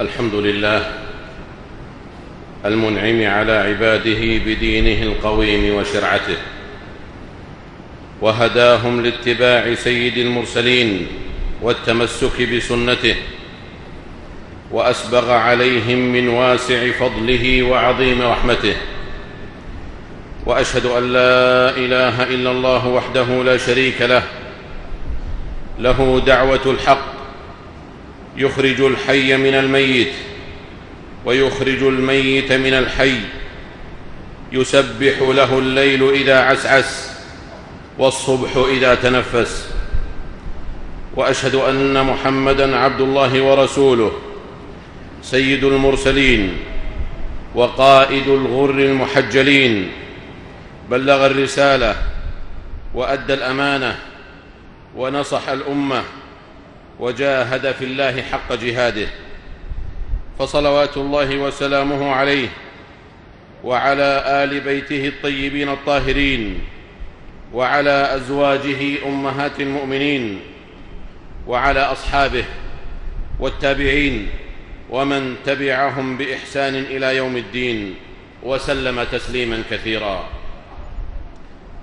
الحمد لله المنعم على عباده بدينه القويم وشرعته وهداهم لاتباع سيد المرسلين والتمسك بسنته وأسبغ عليهم من واسع فضله وعظيم رحمته وأشهد أن لا إله إلا الله وحده لا شريك له له دعوة الحق يخرج الحي من الميت ويخرج الميت من الحي. يسبح له الليل إذا عسعس والصبح إذا تنفس. وأشهد أن محمدا عبد الله ورسوله سيد المرسلين وقائد الغر المحجلين. بلغ الرسالة وأدى الأمانة ونصح الأمة. وجاهد في الله حق جهاده. فصلوات الله وسلامه عليه وعلى آل بيته الطيبين الطاهرين وعلى أزواجه أمهات المؤمنين وعلى أصحابه والتابعين ومن تبعهم بإحسان إلى يوم الدين وسلم تسليما كثيرا.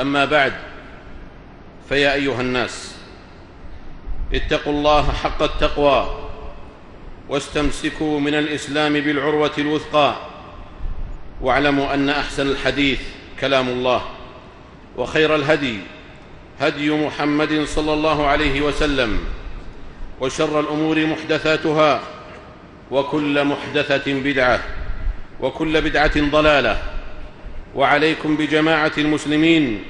أما بعد فيا أيها الناس اتقوا الله حق التقوى واستمسكوا من الإسلام بالعروة الوثقى واعلموا أن أحسن الحديث كلام الله وخير الهدي هدي محمد صلى الله عليه وسلم وشر الأمور محدثاتها وكل محدثة بدعة وكل بدعة ضلالة وعليكم بجماعة المسلمين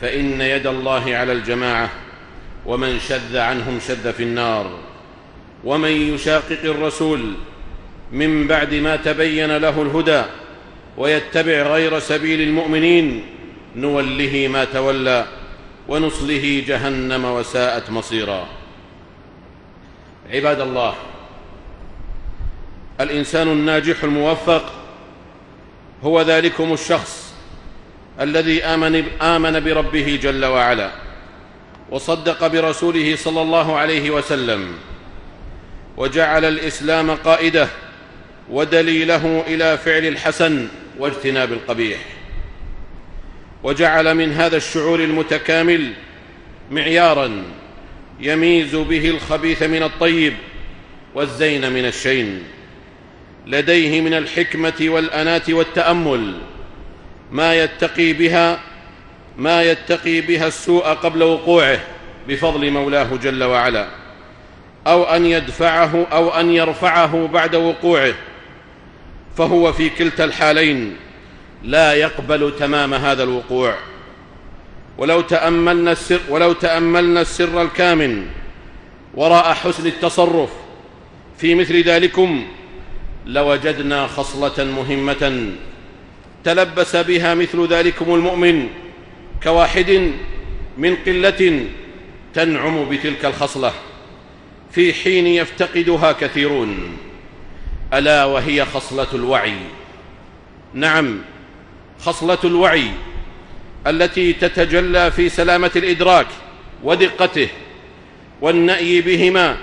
فإن يد الله على الجماعة ومن شذ عنهم شذ في النار. ومن يشاقق الرسول من بعد ما تبين له الهدى ويتبع غير سبيل المؤمنين نوله ما تولى ونصله جهنم وساءت مصيرا. عباد الله الإنسان الناجح الموفق هو ذلكم الشخص الذي امن, آمن بربه جل وعلا. وصدق برسوله صلى الله عليه وسلم وجعل الإسلام قائدة ودليله إلى فعل الحسن واجتناب القبيح وجعل من هذا الشعور المتكامل معيارا يميز به الخبيث من الطيب والزين من الشين. لديه من الحكمة والاناه والتأمل ما يتقي بها ما يتقي بها السوء قبل وقوعه بفضل مولاه جل وعلا أو أن يدفعه أو أن يرفعه بعد وقوعه فهو في كلتا الحالين لا يقبل تمام هذا الوقوع. ولو تأملنا السر ولو تأملنا السر الكامن وراء حسن التصرف في مثل ذلكم لوجدنا خصلة مهمة تلبس بها مثل ذلكم المؤمن. كواحد من قلة تنعم بتلك الخصلة في حين يفتقدها كثيرون. ألا وهي خصلة الوعي؟ نعم خصلة الوعي التي تتجلى في سلامة الإدراك ودقته والنأي بهما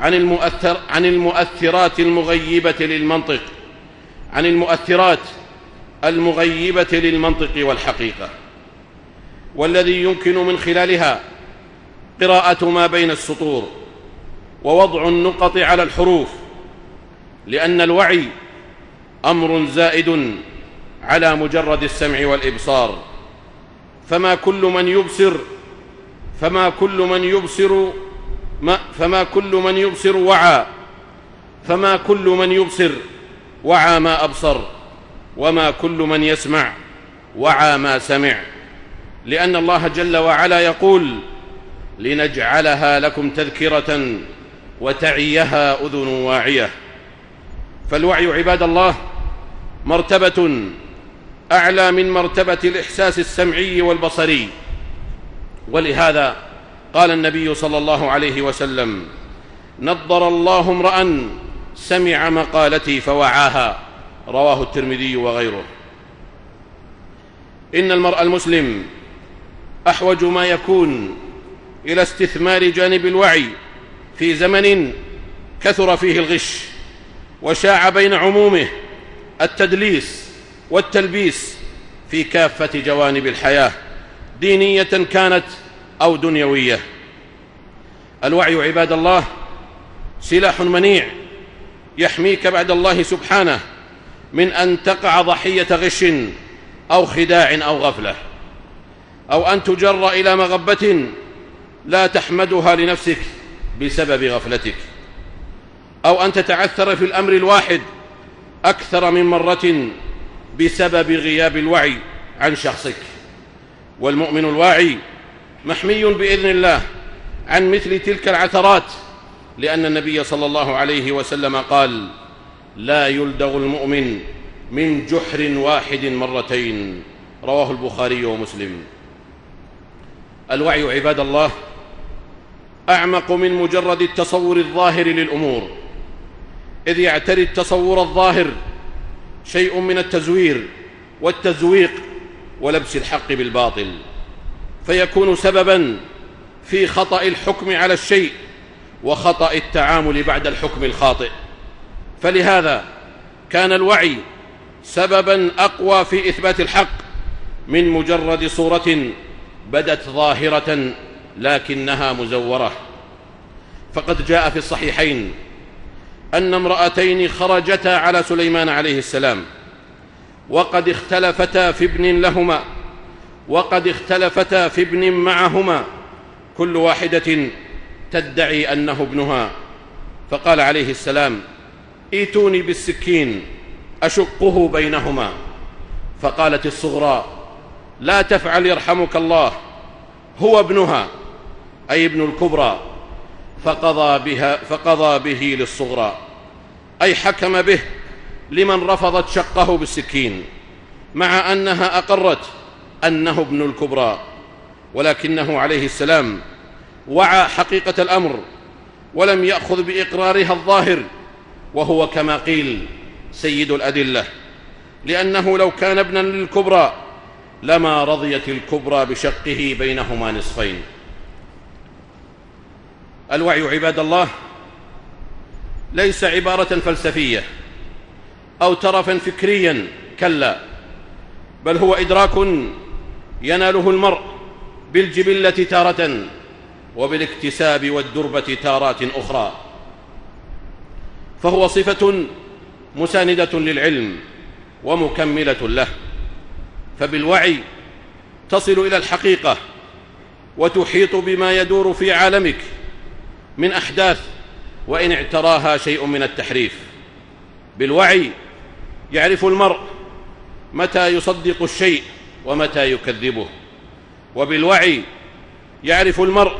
عن, المؤثر عن المؤثرات المغيبة للمنطق عن المؤثرات المغيبة للمنطق والحقيقة. والذي يمكن من خلالها قراءة ما بين السطور ووضع النقط على الحروف لأن الوعي أمر زائد على مجرد السمع والإبصار. فما كل من يبصر فما كل من يبصر ما فما كل من يبصر وعى فما كل من يبصر وعى ما أبصر وما كل من يسمع وعى ما سمع. لأن الله جل وعلا يقول لنجعلها لكم تذكرة وتعيها أذن واعية. فالوعي عباد الله مرتبة أعلى من مرتبة الإحساس السمعي والبصري. ولهذا قال النبي صلى الله عليه وسلم نضر الله امرأ سمع مقالتي فوعاها. رواه الترمذي وغيره. إن المرء المسلم أحوج ما يكون إلى استثمار جانب الوعي في زمن كثر فيه الغش وشاع بين عمومه التدليس والتلبيس في كافة جوانب الحياة دينية كانت أو دنيوية. الوعي عباد الله سلاح منيع يحميك بعد الله سبحانه من أن تقع ضحية غش أو خداع أو غفلة. أو أن تجر إلى مغبة لا تحمدها لنفسك بسبب غفلتك. أو أن تتعثر في الأمر الواحد أكثر من مرة بسبب غياب الوعي عن شخصك. والمؤمن الواعي محمي بإذن الله عن مثل تلك العثرات لأن النبي صلى الله عليه وسلم قال لا يلدغ المؤمن من جحر واحد مرتين رواه البخاري ومسلم. الوعي عباد الله أعمق من مجرد التصور الظاهر للأمور. إذ يعتري التصور الظاهر شيء من التزوير والتزويق ولبس الحق بالباطل فيكون سببا في خطأ الحكم على الشيء وخطأ التعامل بعد الحكم الخاطئ. فلهذا كان الوعي سببا أقوى في إثبات الحق من مجرد صورة بدت ظاهرة لكنها مزورة. فقد جاء في الصحيحين أن امرأتين خرجتا على سليمان عليه السلام وقد اختلفتا في ابن لهما وقد اختلفتا في ابن معهما كل واحدة تدعي أنه ابنها. فقال عليه السلام ائتوني بالسكين أشقه بينهما. فقالت الصغرى لا تفعل يرحمك الله. هو ابنها أي ابن الكبرى فقضى بها فقضى به للصغرى. أي حكم به لمن رفضت شقه بالسكين مع أنها أقرت أنه ابن الكبرى. ولكنه عليه السلام وعى حقيقة الأمر ولم يأخذ بإقرارها الظاهر وهو كما قيل سيد الأدلة. لأنه لو كان ابنا للكبرى لما رضيت الكبرى بشقه بينهما نصفين. الوعي عباد الله ليس عبارة فلسفية أو ترفا فكريا كلا بل هو إدراك يناله المرء بالجبلة تارة وبالاكتساب والدربة تارات أخرى. فهو صفة مساندة للعلم ومكملة له. فبالوعي تصل إلى الحقيقة وتحيط بما يدور في عالمك من أحداث وإن اعتراها شيء من التحريف. بالوعي يعرف المرء متى يصدق الشيء ومتى يكذبه. وبالوعي يعرف المرء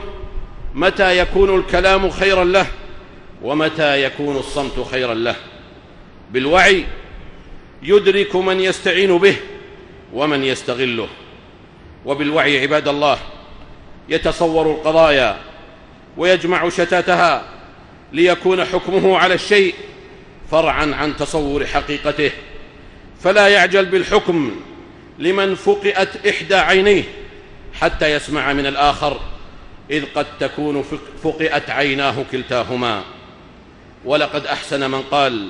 متى يكون الكلام خيرا له ومتى يكون الصمت خيرا له. بالوعي يدرك من يستعين به ومن يستغله. وبالوعي عباد الله يتصور القضايا ويجمع شتاتها ليكون حكمه على الشيء فرعا عن تصور حقيقته. فلا يعجل بالحكم لمن فقئت إحدى عينيه حتى يسمع من الآخر إذ قد تكون فقئت عيناه كلتاهما. ولقد أحسن من قال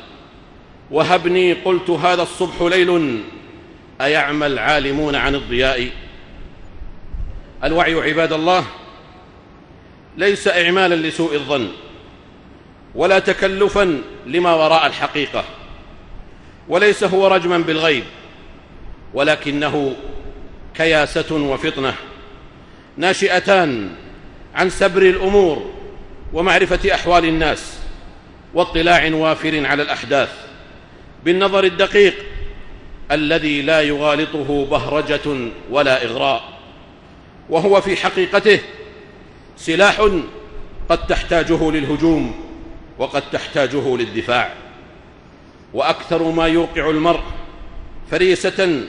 وهبني قلت هذا الصبح ليل ايعمى العالمون عن الضياء؟ الوعي عباد الله ليس اعمالا لسوء الظن ولا تكلفا لما وراء الحقيقة وليس هو رجما بالغيب ولكنه كياسة وفطنة ناشئتان عن سبر الأمور ومعرفة أحوال الناس واطلاع وافر على الأحداث بالنظر الدقيق الذي لا يغالطه بهرجة ولا إغراء وهو في حقيقته سلاح قد تحتاجه للهجوم وقد تحتاجه للدفاع. وأكثر ما يوقع المرء فريسة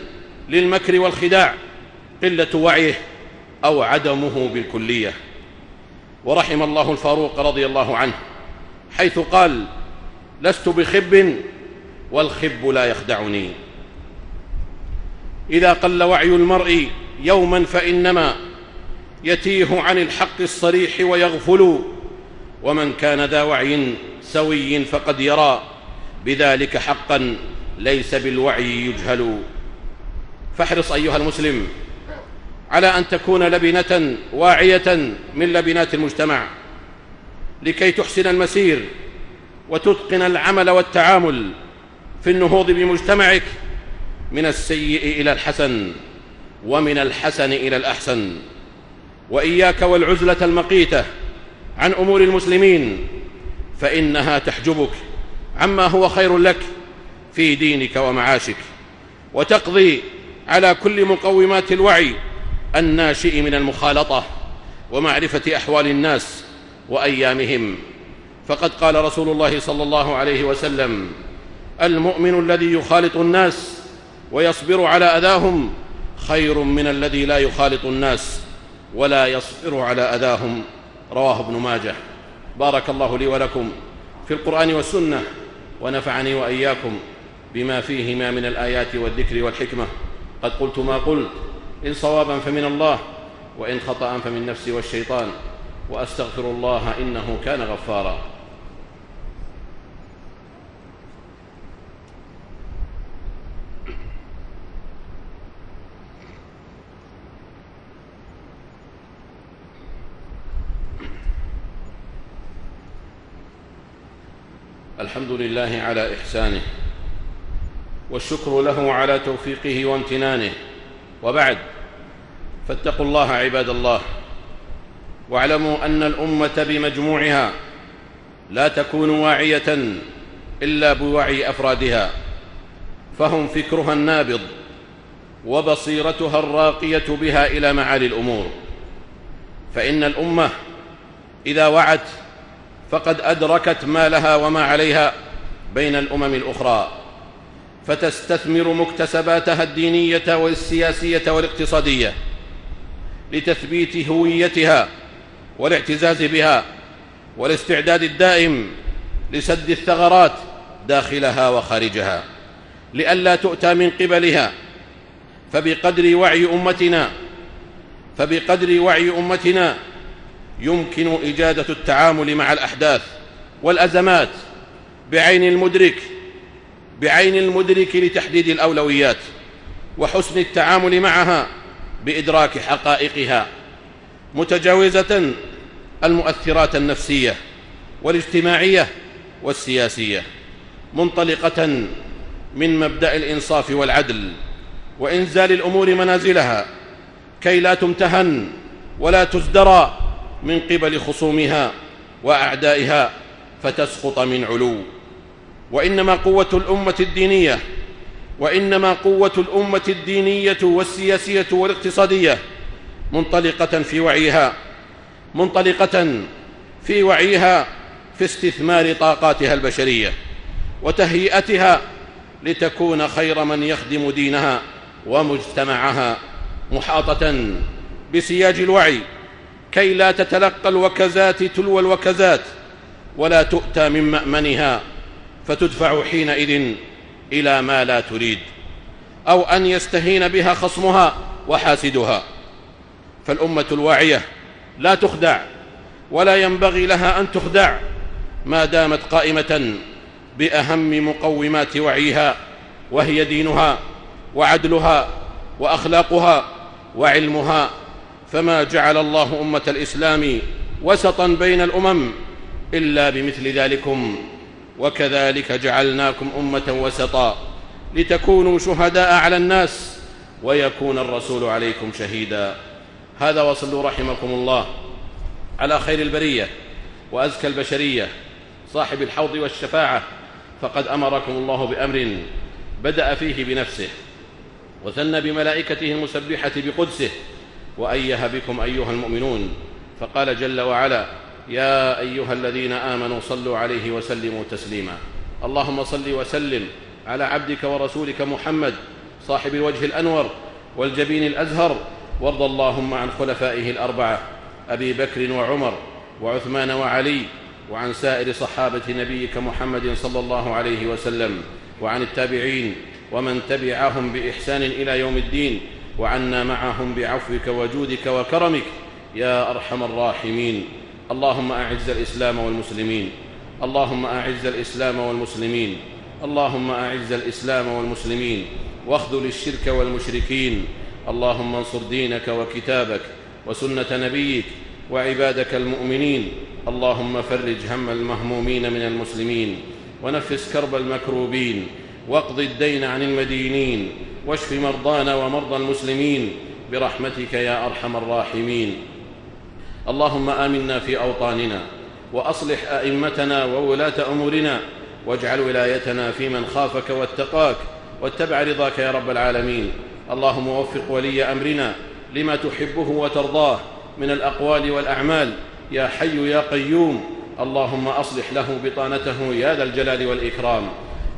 للمكر والخداع قلة وعيه أو عدمه بالكلية. ورحم الله الفاروق رضي الله عنه حيث قال لست بخب والخب لا يخدعني. إذا قل وعي المرء يوما فإنما يتيه عن الحق الصريح ويغفل. ومن كان ذا وعي سوي فقد يرى. بذلك حقا ليس بالوعي يجهل. فاحرص أيها المسلم على أن تكون لبنة واعية من لبنات المجتمع. لكي تحسن المسير وتتقن العمل والتعامل في النهوض بمجتمعك. من السيء إلى الحسن ومن الحسن إلى الأحسن. وإياك والعزلة المقيتة عن أمور المسلمين فإنها تحجبك عما هو خير لك في دينك ومعاشك. وتقضي على كل مقومات الوعي الناشئ من المخالطة ومعرفة أحوال الناس وأيامهم. فقد قال رسول الله صلى الله عليه وسلم المؤمن الذي يخالط الناس ويصبر على أذاهم خير من الذي لا يخالط الناس ولا يصبر على أذاهم. رواه ابن ماجه. بارك الله لي ولكم في القرآن والسنة ونفعني وإياكم بما فيهما من الآيات والذكر والحكمة. قد قلت ما قلت. إن صوابا فمن الله وإن خطأ فمن نفسي والشيطان. وأستغفر الله إنه كان غفارا. الحمد لله على إحسانه والشكر له على توفيقه وامتنانه. وبعد فاتقوا الله عباد الله واعلموا أن الأمة بمجموعها لا تكون واعية إلا بوعي أفرادها فهم فكرها النابض وبصيرتها الراقية بها إلى معالي الأمور. فإن الأمة إذا وعت فقد أدركت ما لها وما عليها بين الأمم الأخرى. فتستثمر مكتسباتها الدينية والسياسية والاقتصادية لتثبيت هويتها والاعتزاز بها والاستعداد الدائم لسد الثغرات داخلها وخارجها. لئلا تؤتى من قبلها فبقدر وعي أمتنا فبقدر وعي أمتنا يمكن إجادة التعامل مع الأحداث والأزمات بعين المدرك بعين المدرك لتحديد الأولويات وحسن التعامل معها بإدراك حقائقها متجاوزة المؤثرات النفسية والاجتماعية والسياسية منطلقة من مبدأ الإنصاف والعدل وإنزال الأمور منازلها كي لا تمتهن ولا تزدرى من قبل خصومها وأعدائها فتسقط من علو. وإنما قوة الأمة الدينية وإنما قوة الأمة الدينية والسياسية والاقتصادية منطلقة في وعيها منطلقة في وعيها في استثمار طاقاتها البشرية وتهيئتها لتكون خير من يخدم دينها ومجتمعها محاطة بسياج الوعي كي لا تتلقى الوكزات تلو الوكزات ولا تؤتى من مأمنها فتدفع حينئذ إلى ما لا تريد أو أن يستهين بها خصمها وحاسدها فالأمة الواعية لا تخدع ولا ينبغي لها أن تخدع ما دامت قائمة بأهم مقومات وعيها وهي دينها وعدلها وأخلاقها وعلمها فما جعل الله أمة الإسلام وسطا بين الأمم إلا بمثل ذلكم. وكذلك جعلناكم أمة وسطا لتكونوا شهداء على الناس ويكون الرسول عليكم شهيدا. هذا وصلوا رحمكم الله. على خير البرية وأزكى البشرية. صاحب الحوض والشفاعة. فقد أمركم الله بأمر بدأ فيه بنفسه. وثنى بملائكته المسبحة بقدسه. وايه بكم أيها المؤمنون فقال جل وعلا يا أيها الذين آمنوا صلوا عليه وسلموا تسليما. اللهم صل وسلم على عبدك ورسولك محمد صاحب الوجه الأنور والجبين الأزهر وارض اللهم عن خلفائه الأربعة أبي بكر وعمر وعثمان وعلي وعن سائر صحابة نبيك محمد صلى الله عليه وسلم وعن التابعين ومن تبعهم بإحسان إلى يوم الدين. وعنا معهم بعفوك وجودك وكرمك. يا أرحم الراحمين. اللهم أعز الإسلام والمسلمين. اللهم أعز الإسلام والمسلمين. اللهم أعز الإسلام والمسلمين. واخذل الشرك والمشركين. اللهم انصر دينك وكتابك وسنة نبيك وعبادك المؤمنين. اللهم فرج هم المهمومين من المسلمين. ونفس كرب المكروبين. واقض الدين عن المدينين واشف مرضانا ومرضى المسلمين برحمتك يا أرحم الراحمين. اللهم آمنا في أوطاننا وأصلح أئمتنا وولاة أمورنا واجعل ولايتنا في من خافك واتقاك واتبع رضاك يا رب العالمين. اللهم وفق ولي أمرنا لما تحبه وترضاه من الأقوال والأعمال. يا حي يا قيوم. اللهم أصلح له بطانته يا ذا الجلال والإكرام.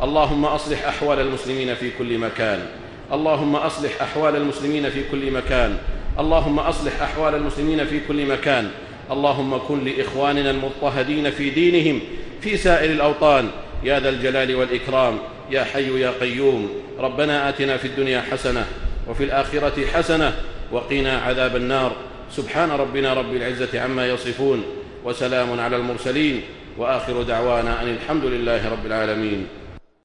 اللهم أصلح أحوال المسلمين في كل مكان. اللهم أصلح أحوال المسلمين في كل مكان. اللهم أصلح أحوال المسلمين في كل مكان. اللهم كن لإخواننا المضطهدين في دينهم في سائر الأوطان. يا ذا الجلال والإكرام. يا حي يا قيوم. ربنا آتنا في الدنيا حسنة وفي الآخرة حسنة وقنا عذاب النار. سبحان ربنا رب العزة عما يصفون وسلام على المرسلين وآخر دعوانا أن الحمد لله رب العالمين.